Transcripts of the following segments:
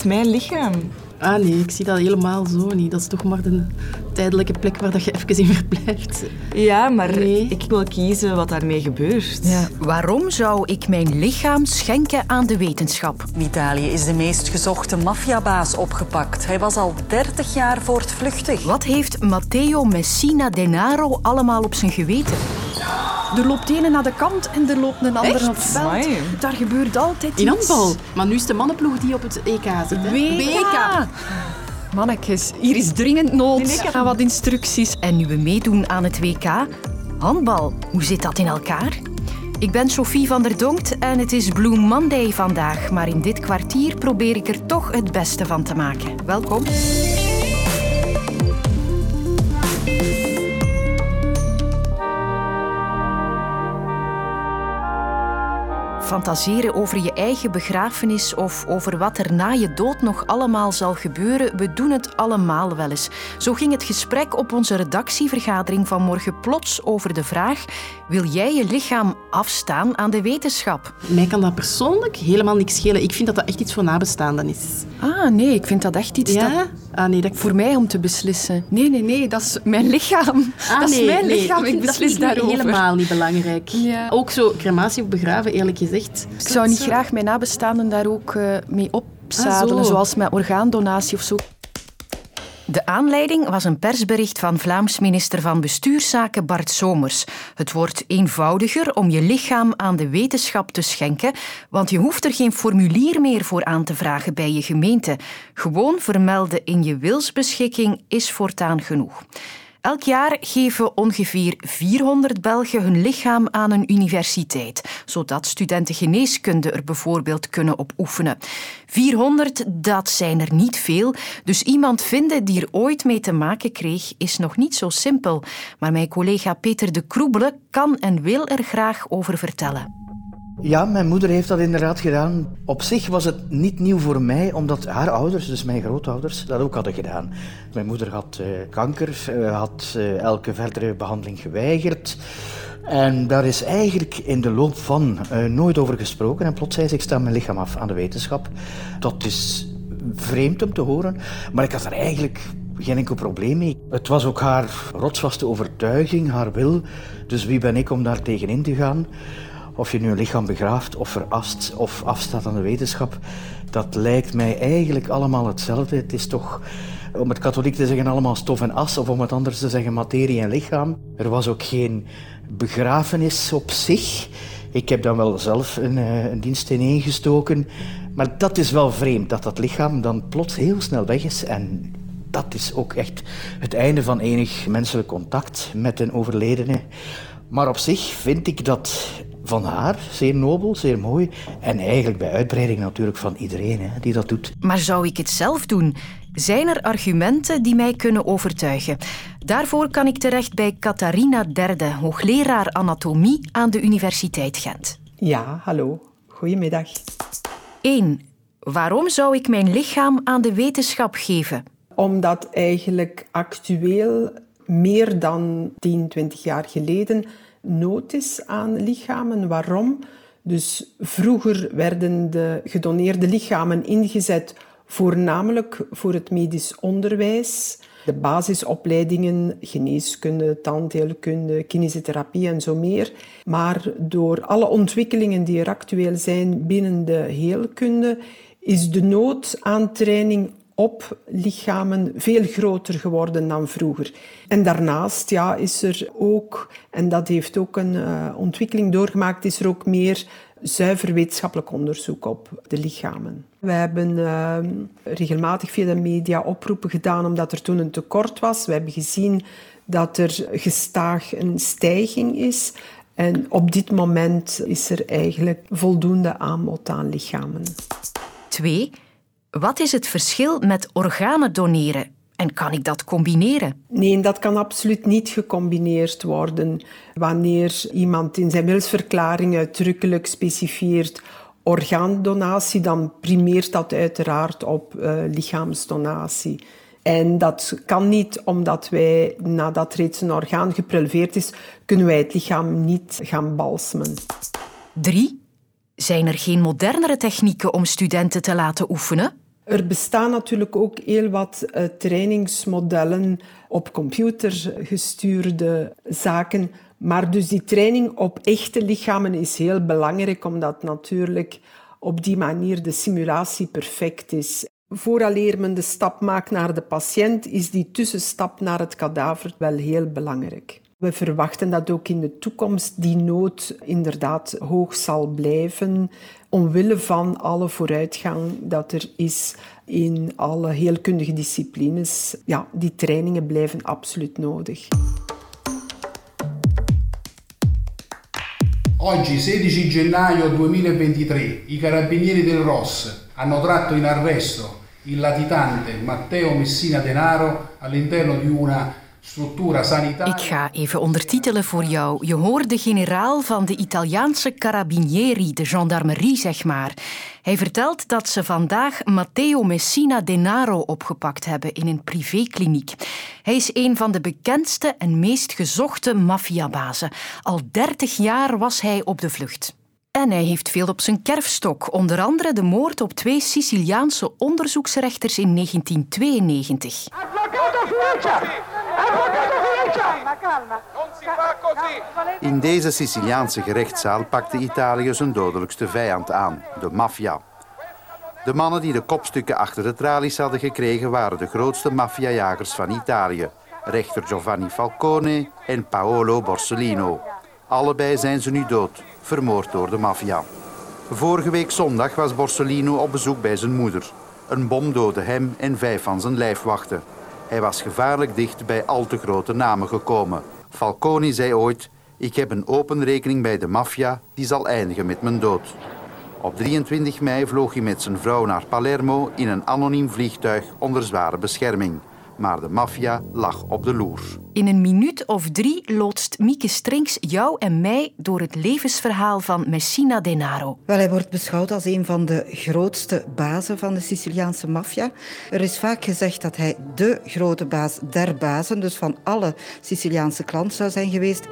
is mijn lichaam. Ah nee, ik zie dat helemaal zo niet. Dat is toch maar de tijdelijke plek waar dat je even in verblijft. Ja, maar Nee. ik wil kiezen wat daarmee gebeurt. Ja. Waarom zou ik mijn lichaam schenken aan de wetenschap? In Italië is de meest gezochte maffiabaas opgepakt. Hij was al 30 jaar voortvluchtig. Wat heeft Matteo Messina Denaro allemaal op zijn geweten? Er loopt de ene naar de kant en er loopt een andere Echt? op het veld. Amai. Daar gebeurt altijd In iets. handbal. Maar nu is de mannenploeg die op het EK zit. Hè? WK. Mannetjes, hier is dringend nood aan wat instructies. En nu we meedoen aan het WK, handbal, hoe zit dat in elkaar? Ik ben Sophie van der Donkt en het is Blue Monday vandaag. Maar in dit kwartier probeer ik er toch het beste van te maken. Welkom. Fantaseren over je eigen begrafenis of over wat er na je dood nog allemaal zal gebeuren, we doen het allemaal wel eens. Zo ging het gesprek op onze redactievergadering vanmorgen plots over de vraag: wil jij je lichaam afstaan aan de wetenschap? Mij kan dat persoonlijk helemaal niks schelen. Ik vind dat dat echt iets voor nabestaanden is. Ah, nee, ik vind dat echt iets dat Ja? Ah nee, dat... voor mij om te beslissen. Nee, nee, nee, dat is mijn lichaam. Ah, dat is nee, mijn nee, lichaam, ik dat beslis ik daarover. helemaal niet belangrijk. Ja. Ook zo crematie of begraven, eerlijk gezegd. Ik zou niet graag mijn nabestaanden daar ook eh, mee opzadelen, Ah, zo. zoals met orgaandonatie of zo. De aanleiding was een persbericht van Vlaams minister van Bestuurszaken Bart Somers. Het wordt eenvoudiger om je lichaam aan de wetenschap te schenken, want je hoeft er geen formulier meer voor aan te vragen bij je gemeente. Gewoon vermelden in je wilsbeschikking is voortaan genoeg. Elk jaar geven ongeveer 400 Belgen hun lichaam aan een universiteit, zodat studenten geneeskunde er bijvoorbeeld kunnen op oefenen. 400, dat zijn er niet veel, dus iemand vinden die er ooit mee te maken kreeg, is nog niet zo simpel. Maar mijn collega Peter de Kroebele kan en wil er graag over vertellen. Ja, mijn moeder heeft dat inderdaad gedaan. Op zich was het niet nieuw voor mij, omdat haar ouders, dus mijn grootouders, dat ook hadden gedaan. Mijn moeder had eh, kanker, eh, had eh, elke verdere behandeling geweigerd. En daar is eigenlijk in de loop van nooit over gesproken. En plots zei ze, ik sta mijn lichaam af aan de wetenschap. Dat is vreemd om te horen, maar ik had er eigenlijk geen enkel probleem mee. Het was ook haar rotsvaste overtuiging, haar wil. Dus wie ben ik om daar tegenin te gaan? Of je nu een lichaam begraaft of verast of afstaat aan de wetenschap, dat lijkt mij eigenlijk allemaal hetzelfde. Het is toch, om het katholiek te zeggen, allemaal stof en as, of om het anders te zeggen, materie en lichaam. Er was ook geen begrafenis op zich. Ik heb dan wel zelf een, eh, een dienst ineengestoken. Maar dat is wel vreemd, dat dat lichaam dan plots heel snel weg is. En dat is ook echt het einde van enig menselijk contact met een overledene. Maar op zich vind ik dat van haar zeer nobel, zeer mooi. En eigenlijk bij uitbreiding natuurlijk van iedereen hè, die dat doet. Maar zou ik het zelf doen? Zijn er argumenten die mij kunnen overtuigen? Daarvoor kan ik terecht bij Catharina Derde, hoogleraar anatomie aan de Universiteit Gent. Ja, hallo. Goedemiddag. 1. Waarom zou ik mijn lichaam aan de wetenschap geven? Omdat eigenlijk actueel meer dan 10, 20 jaar geleden nood is aan lichamen. Waarom? Dus vroeger werden de gedoneerde lichamen ingezet voornamelijk voor het medisch onderwijs. De basisopleidingen, geneeskunde, tandheelkunde, kinesiotherapie en zo meer. Maar door alle ontwikkelingen die er actueel zijn binnen de heelkunde, is de nood aan training op lichamen veel groter geworden dan vroeger. En daarnaast ja, is er ook, en dat heeft ook een uh, ontwikkeling doorgemaakt, is er ook meer zuiver wetenschappelijk onderzoek op de lichamen. We hebben uh, regelmatig via de media oproepen gedaan omdat er toen een tekort was. We hebben gezien dat er gestaag een stijging is. En op dit moment is er eigenlijk voldoende aanbod aan lichamen. 2. Wat is het verschil met organen doneren en kan ik dat combineren? Nee, dat kan absoluut niet gecombineerd worden. Wanneer iemand in zijn wilsverklaring uitdrukkelijk specifieert orgaandonatie, dan primeert dat uiteraard op uh, lichaamsdonatie. En dat kan niet omdat wij, nadat reeds een orgaan gepreleveerd is, kunnen wij het lichaam niet gaan balsemen. 3. Zijn er geen modernere technieken om studenten te laten oefenen? Er bestaan natuurlijk ook heel wat uh, trainingsmodellen op computer gestuurde zaken. Maar dus die training op echte lichamen is heel belangrijk, omdat natuurlijk op die manier de simulatie perfect is. Vooraleer men de stap maakt naar de patiënt, is die tussenstap naar het kadaver wel heel belangrijk. We verwachten dat ook in de toekomst die nood inderdaad hoog zal blijven, omwille van alle vooruitgang dat er is in alle heelkundige disciplines. Ja, die trainingen blijven absoluut nodig. Oggi, 16 gennaio 2023, i carabinieri del ROS hanno tratto in arresto il latitante Matteo Messina Denaro all'interno di una Ik ga even ondertitelen voor jou. Je hoort de generaal van de Italiaanse carabinieri, de gendarmerie zeg maar. Hij vertelt dat ze vandaag Matteo Messina Denaro opgepakt hebben in een privékliniek. Hij is een van de bekendste en meest gezochte maffiabazen. Al 30 jaar was hij op de vlucht. En hij heeft veel op zijn kerfstok, onder andere de moord op twee Siciliaanse onderzoeksrechters in 1992. In deze Siciliaanse gerechtszaal pakte Italië zijn dodelijkste vijand aan, de maffia. De mannen die de kopstukken achter de tralies hadden gekregen waren de grootste maffiajagers van Italië. Rechter Giovanni Falcone en Paolo Borsellino. Allebei zijn ze nu dood, vermoord door de maffia. Vorige week zondag was Borsellino op bezoek bij zijn moeder. Een bom doodde hem en vijf van zijn lijfwachten. Hij was gevaarlijk dicht bij al te grote namen gekomen. Falcone zei ooit: Ik heb een open rekening bij de maffia, die zal eindigen met mijn dood. Op 23 mei vloog hij met zijn vrouw naar Palermo in een anoniem vliegtuig onder zware bescherming maar de maffia lag op de loer. In een minuut of drie loodst Mieke Strinks jou en mij door het levensverhaal van Messina Denaro. Wel, hij wordt beschouwd als een van de grootste bazen van de Siciliaanse maffia. Er is vaak gezegd dat hij de grote baas der bazen, dus van alle Siciliaanse klanten zou zijn geweest.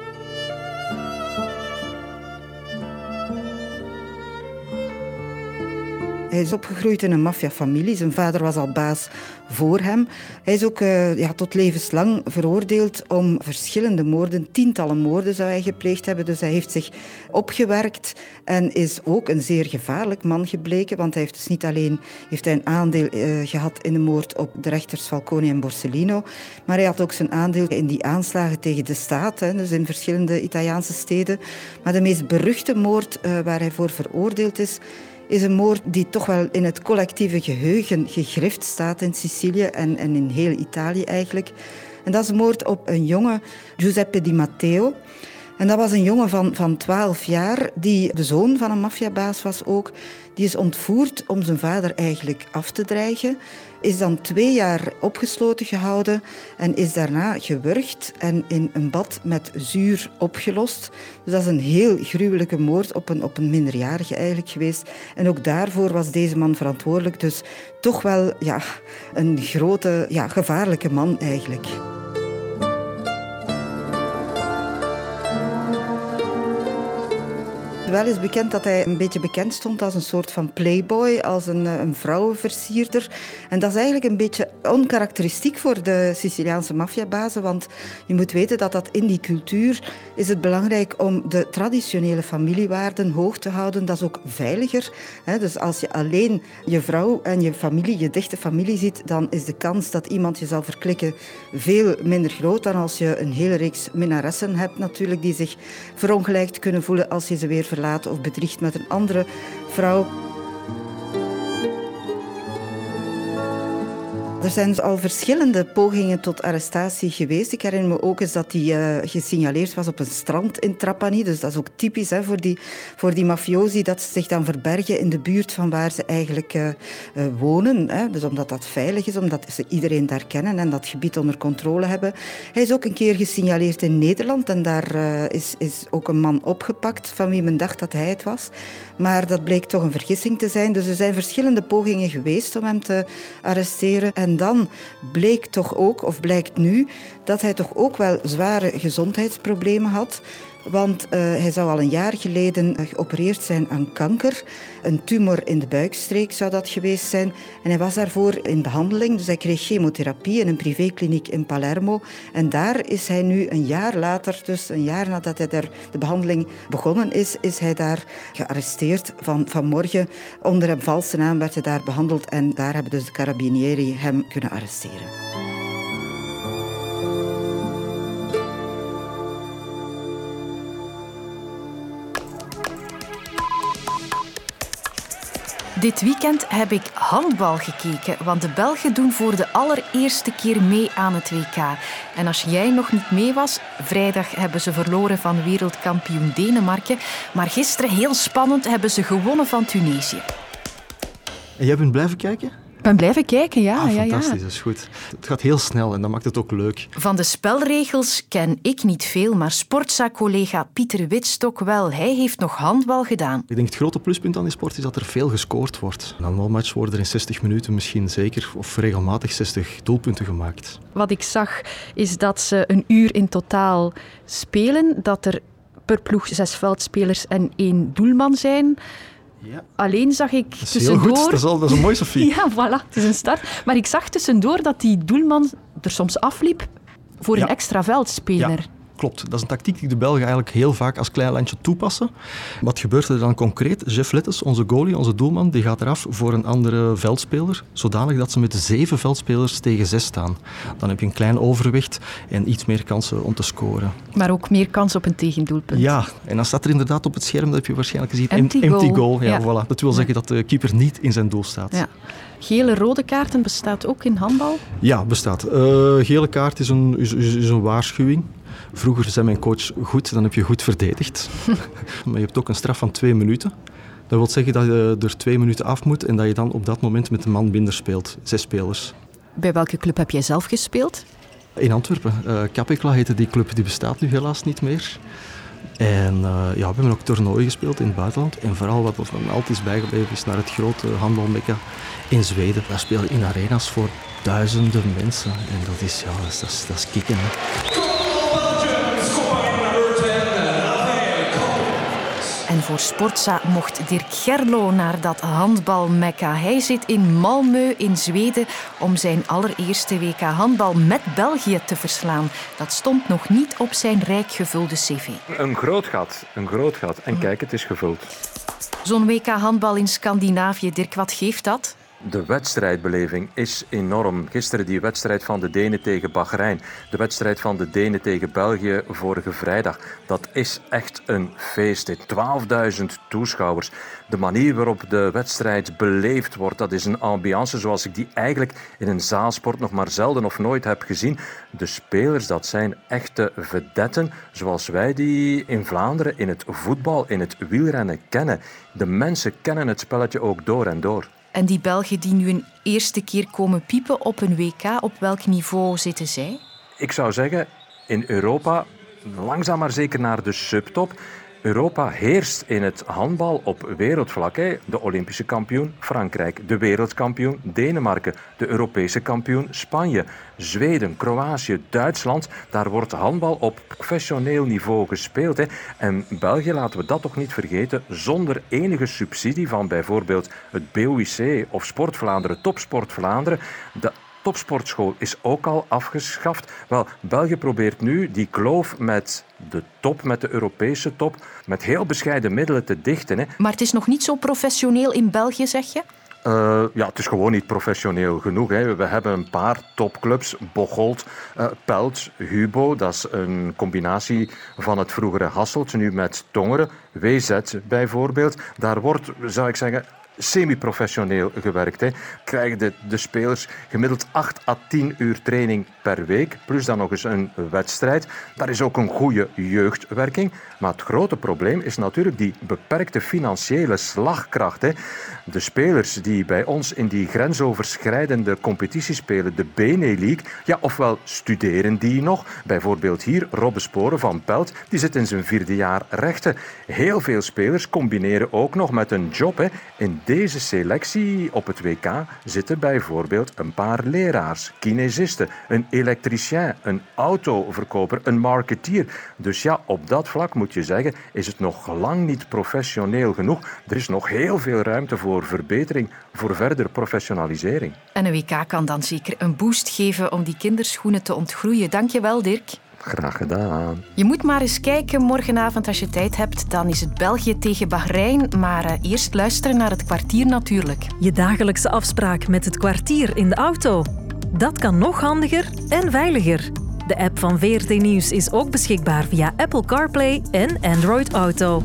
Hij is opgegroeid in een maffiafamilie. Zijn vader was al baas voor hem. Hij is ook uh, ja, tot levenslang veroordeeld om verschillende moorden, tientallen moorden zou hij gepleegd hebben. Dus hij heeft zich opgewerkt en is ook een zeer gevaarlijk man gebleken. Want hij heeft dus niet alleen heeft hij een aandeel uh, gehad in de moord op de rechters Falcone en Borsellino, maar hij had ook zijn aandeel in die aanslagen tegen de staat, hè, dus in verschillende Italiaanse steden. Maar de meest beruchte moord uh, waar hij voor veroordeeld is, is een moord die toch wel in het collectieve geheugen gegrift staat in Sicilië en, en in heel Italië eigenlijk. En dat is een moord op een jonge Giuseppe Di Matteo. En dat was een jongen van, van 12 jaar, die de zoon van een maffiabaas was ook. Die is ontvoerd om zijn vader eigenlijk af te dreigen. Is dan twee jaar opgesloten gehouden en is daarna gewurgd en in een bad met zuur opgelost. Dus dat is een heel gruwelijke moord op een, op een minderjarige eigenlijk geweest. En ook daarvoor was deze man verantwoordelijk. Dus toch wel ja, een grote, ja, gevaarlijke man eigenlijk. Wel is bekend dat hij een beetje bekend stond als een soort van playboy, als een, eh, een vrouwenversierder. En dat is eigenlijk een beetje onkarakteristiek voor de Siciliaanse maffiabazen, want je moet weten dat dat in die cultuur is het belangrijk om de traditionele familiewaarden hoog te houden. Dat is ook veiliger. Dus als je alleen je vrouw en je familie, je dichte familie ziet, dan is de kans dat iemand je zal verklikken veel minder groot dan als je een hele reeks minnaressen hebt natuurlijk, die zich verongelijkt kunnen voelen als je ze weer of bedriegt met een andere vrouw. Er zijn al verschillende pogingen tot arrestatie geweest. Ik herinner me ook eens dat die uh, gesignaleerd was op een strand in Trapani. Dus dat is ook typisch hè, voor, die, voor die mafiosi dat ze zich dan verbergen in de buurt van waar ze eigenlijk uh, uh, wonen. Hè. Dus omdat dat veilig is, omdat ze iedereen daar kennen en dat gebied onder controle hebben. Hij is ook een keer gesignaleerd in Nederland en daar is, is ook een man opgepakt van wie men dacht dat hij het was. Maar dat bleek toch een vergissing te zijn. Dus er zijn verschillende pogingen geweest om hem te arresteren. En dan bleek toch ook, of blijkt nu, dat hij toch ook wel zware gezondheidsproblemen had. Want uh, hij zou al een jaar geleden geopereerd zijn aan kanker. Een tumor in de buikstreek zou dat geweest zijn. En hij was daarvoor in behandeling. Dus hij kreeg chemotherapie in een privékliniek in Palermo. En daar is hij nu een jaar later, dus een jaar nadat hij daar de behandeling begonnen is, is hij daar gearresteerd van, vanmorgen. Onder een valse naam werd hij daar behandeld en daar hebben dus de carabinieri hem kunnen arresteren. Dit weekend heb ik handbal gekeken, want de Belgen doen voor de allereerste keer mee aan het WK. En als jij nog niet mee was, vrijdag hebben ze verloren van wereldkampioen Denemarken. Maar gisteren, heel spannend, hebben ze gewonnen van Tunesië. En jij bent blijven kijken? Ik ben blijven kijken, ja. Ah, ja, fantastisch, ja. dat is goed. Het gaat heel snel en dat maakt het ook leuk. Van de spelregels ken ik niet veel, maar sportza-collega Pieter Witstok wel. Hij heeft nog handbal gedaan. Ik denk het grote pluspunt aan die sport is dat er veel gescoord wordt. Een handbalmatch worden er in 60 minuten misschien zeker of regelmatig 60 doelpunten gemaakt. Wat ik zag is dat ze een uur in totaal spelen, dat er per ploeg zes veldspelers en één doelman zijn. Ja. Alleen zag ik Dat is tussendoor... heel goed, dat is, al, dat is een mooi Sophie. Ja, voilà, het is een start. Maar ik zag tussendoor dat die doelman er soms afliep voor Ja. een extra veldspeler. Klopt. Dat is een tactiek die de Belgen eigenlijk heel vaak als klein landje toepassen. Wat gebeurt er dan concreet? Jeff Lettes, onze goalie, onze doelman, die gaat eraf voor een andere veldspeler, zodanig dat ze met zeven veldspelers tegen zes staan. Dan heb je een klein overwicht en iets meer kansen om te scoren. Maar ook meer kans op een tegendoelpunt. Ja, en dan staat er inderdaad op het scherm, dat heb je waarschijnlijk gezien, Empty em- goal. goal. Ja, Ja. Voilà. Dat wil zeggen dat de keeper niet in zijn doel staat. Ja. Gele rode kaarten bestaat ook in handbal. Ja, bestaat. Eh, gele kaart is een, is, is is een waarschuwing. Vroeger zei mijn coach goed, dan heb je goed verdedigd. maar je hebt ook een straf van twee minuten. Dat wil zeggen dat je er twee minuten af moet en dat je dan op dat moment met een man minder speelt. Zes spelers. Bij welke club heb jij zelf gespeeld? In Antwerpen. eh Capicla heette die club, die bestaat nu helaas niet meer. En eh, ja, we hebben ook toernooien gespeeld in het buitenland. En vooral wat dan altijd is bijgebleven is naar het grote handbalmekka in Zweden. Daar speel je in arena's voor duizenden mensen. En dat is, ja, dat is, dat is, dat is kicken. Hè. En voor Sportza mocht Dirk Gerlo naar dat handbalmekka. Hij zit in Malmö in Zweden om zijn allereerste WK handbal met België te verslaan. Dat stond nog niet op zijn rijk gevulde cv. Een groot gat, een groot gat. En kijk, het is gevuld. Zo'n WK handbal in Scandinavië, Dirk, wat geeft dat? De wedstrijdbeleving is enorm. Gisteren die wedstrijd van de Denen tegen Bahrein. De wedstrijd van de Denen tegen België vorige vrijdag. Dat is echt een feest. hè. 12.000 toeschouwers. De manier waarop de wedstrijd beleefd wordt, dat is een ambiance zoals ik die eigenlijk in een zaalsport nog maar zelden of nooit heb gezien. De spelers, dat zijn echte vedetten, zoals wij die in Vlaanderen in het voetbal, in het wielrennen kennen. De mensen kennen het spelletje ook door en door. En die Belgen die nu een eerste keer komen piepen op een WK, op welk niveau zitten zij? Ik zou zeggen, in Europa langzaam maar zeker naar de subtop. Europa heerst in het handbal op wereldvlak. De Olympische kampioen Frankrijk, de wereldkampioen Denemarken, de Europese kampioen Spanje, Zweden, Kroatië, Duitsland. Daar wordt handbal op professioneel niveau gespeeld. Hè. En België, laten we dat toch niet vergeten, zonder enige subsidie van bijvoorbeeld het BOIC of Sport Vlaanderen, Topsport Vlaanderen. De topsportschool is ook al afgeschaft. Wel, België probeert nu die kloof met de top, met de Europese top, met heel bescheiden middelen te dichten. Hè. Maar het is nog niet zo professioneel in België, zeg je? Eh, ja, het is gewoon niet professioneel genoeg. Hè. We hebben een paar topclubs. Bocholt, eh, Pelt, Hubo. Dat is een combinatie van het vroegere Hasselt, nu met Tongeren. WZ bijvoorbeeld. Daar wordt, zou ik zeggen, semi-professioneel gewerkt. Hè. Krijgen de, de spelers gemiddeld 8 à 10 uur training per week, plus dan nog eens een wedstrijd. Daar is ook een goede jeugdwerking. Maar het grote probleem is natuurlijk die beperkte financiële slagkracht. Hè. De spelers die bij ons in die grensoverschrijdende competitie spelen, de Bene-League, ja, ofwel studeren die nog. Bijvoorbeeld hier, Robbe Sporen van Pelt, die zit in zijn vierde jaar rechten. Heel veel spelers combineren ook nog met een job. Hè. In deze selectie op het WK zitten bijvoorbeeld een paar leraars, kinesisten, een elektricien, een autoverkoper, een marketeer. Dus ja, op dat vlak moet je zeggen, is het nog lang niet professioneel genoeg. Er is nog heel veel ruimte voor verbetering, voor verdere professionalisering. En een WK kan dan zeker een boost geven om die kinderschoenen te ontgroeien. Dank je wel, Dirk. Graag gedaan. Je moet maar eens kijken morgenavond als je tijd hebt. Dan is het België tegen Bahrein. Maar uh, eerst luisteren naar het kwartier natuurlijk. Je dagelijkse afspraak met het kwartier in de auto. Dat kan nog handiger en veiliger. De app van VRT Nieuws is ook beschikbaar via Apple CarPlay en Android Auto.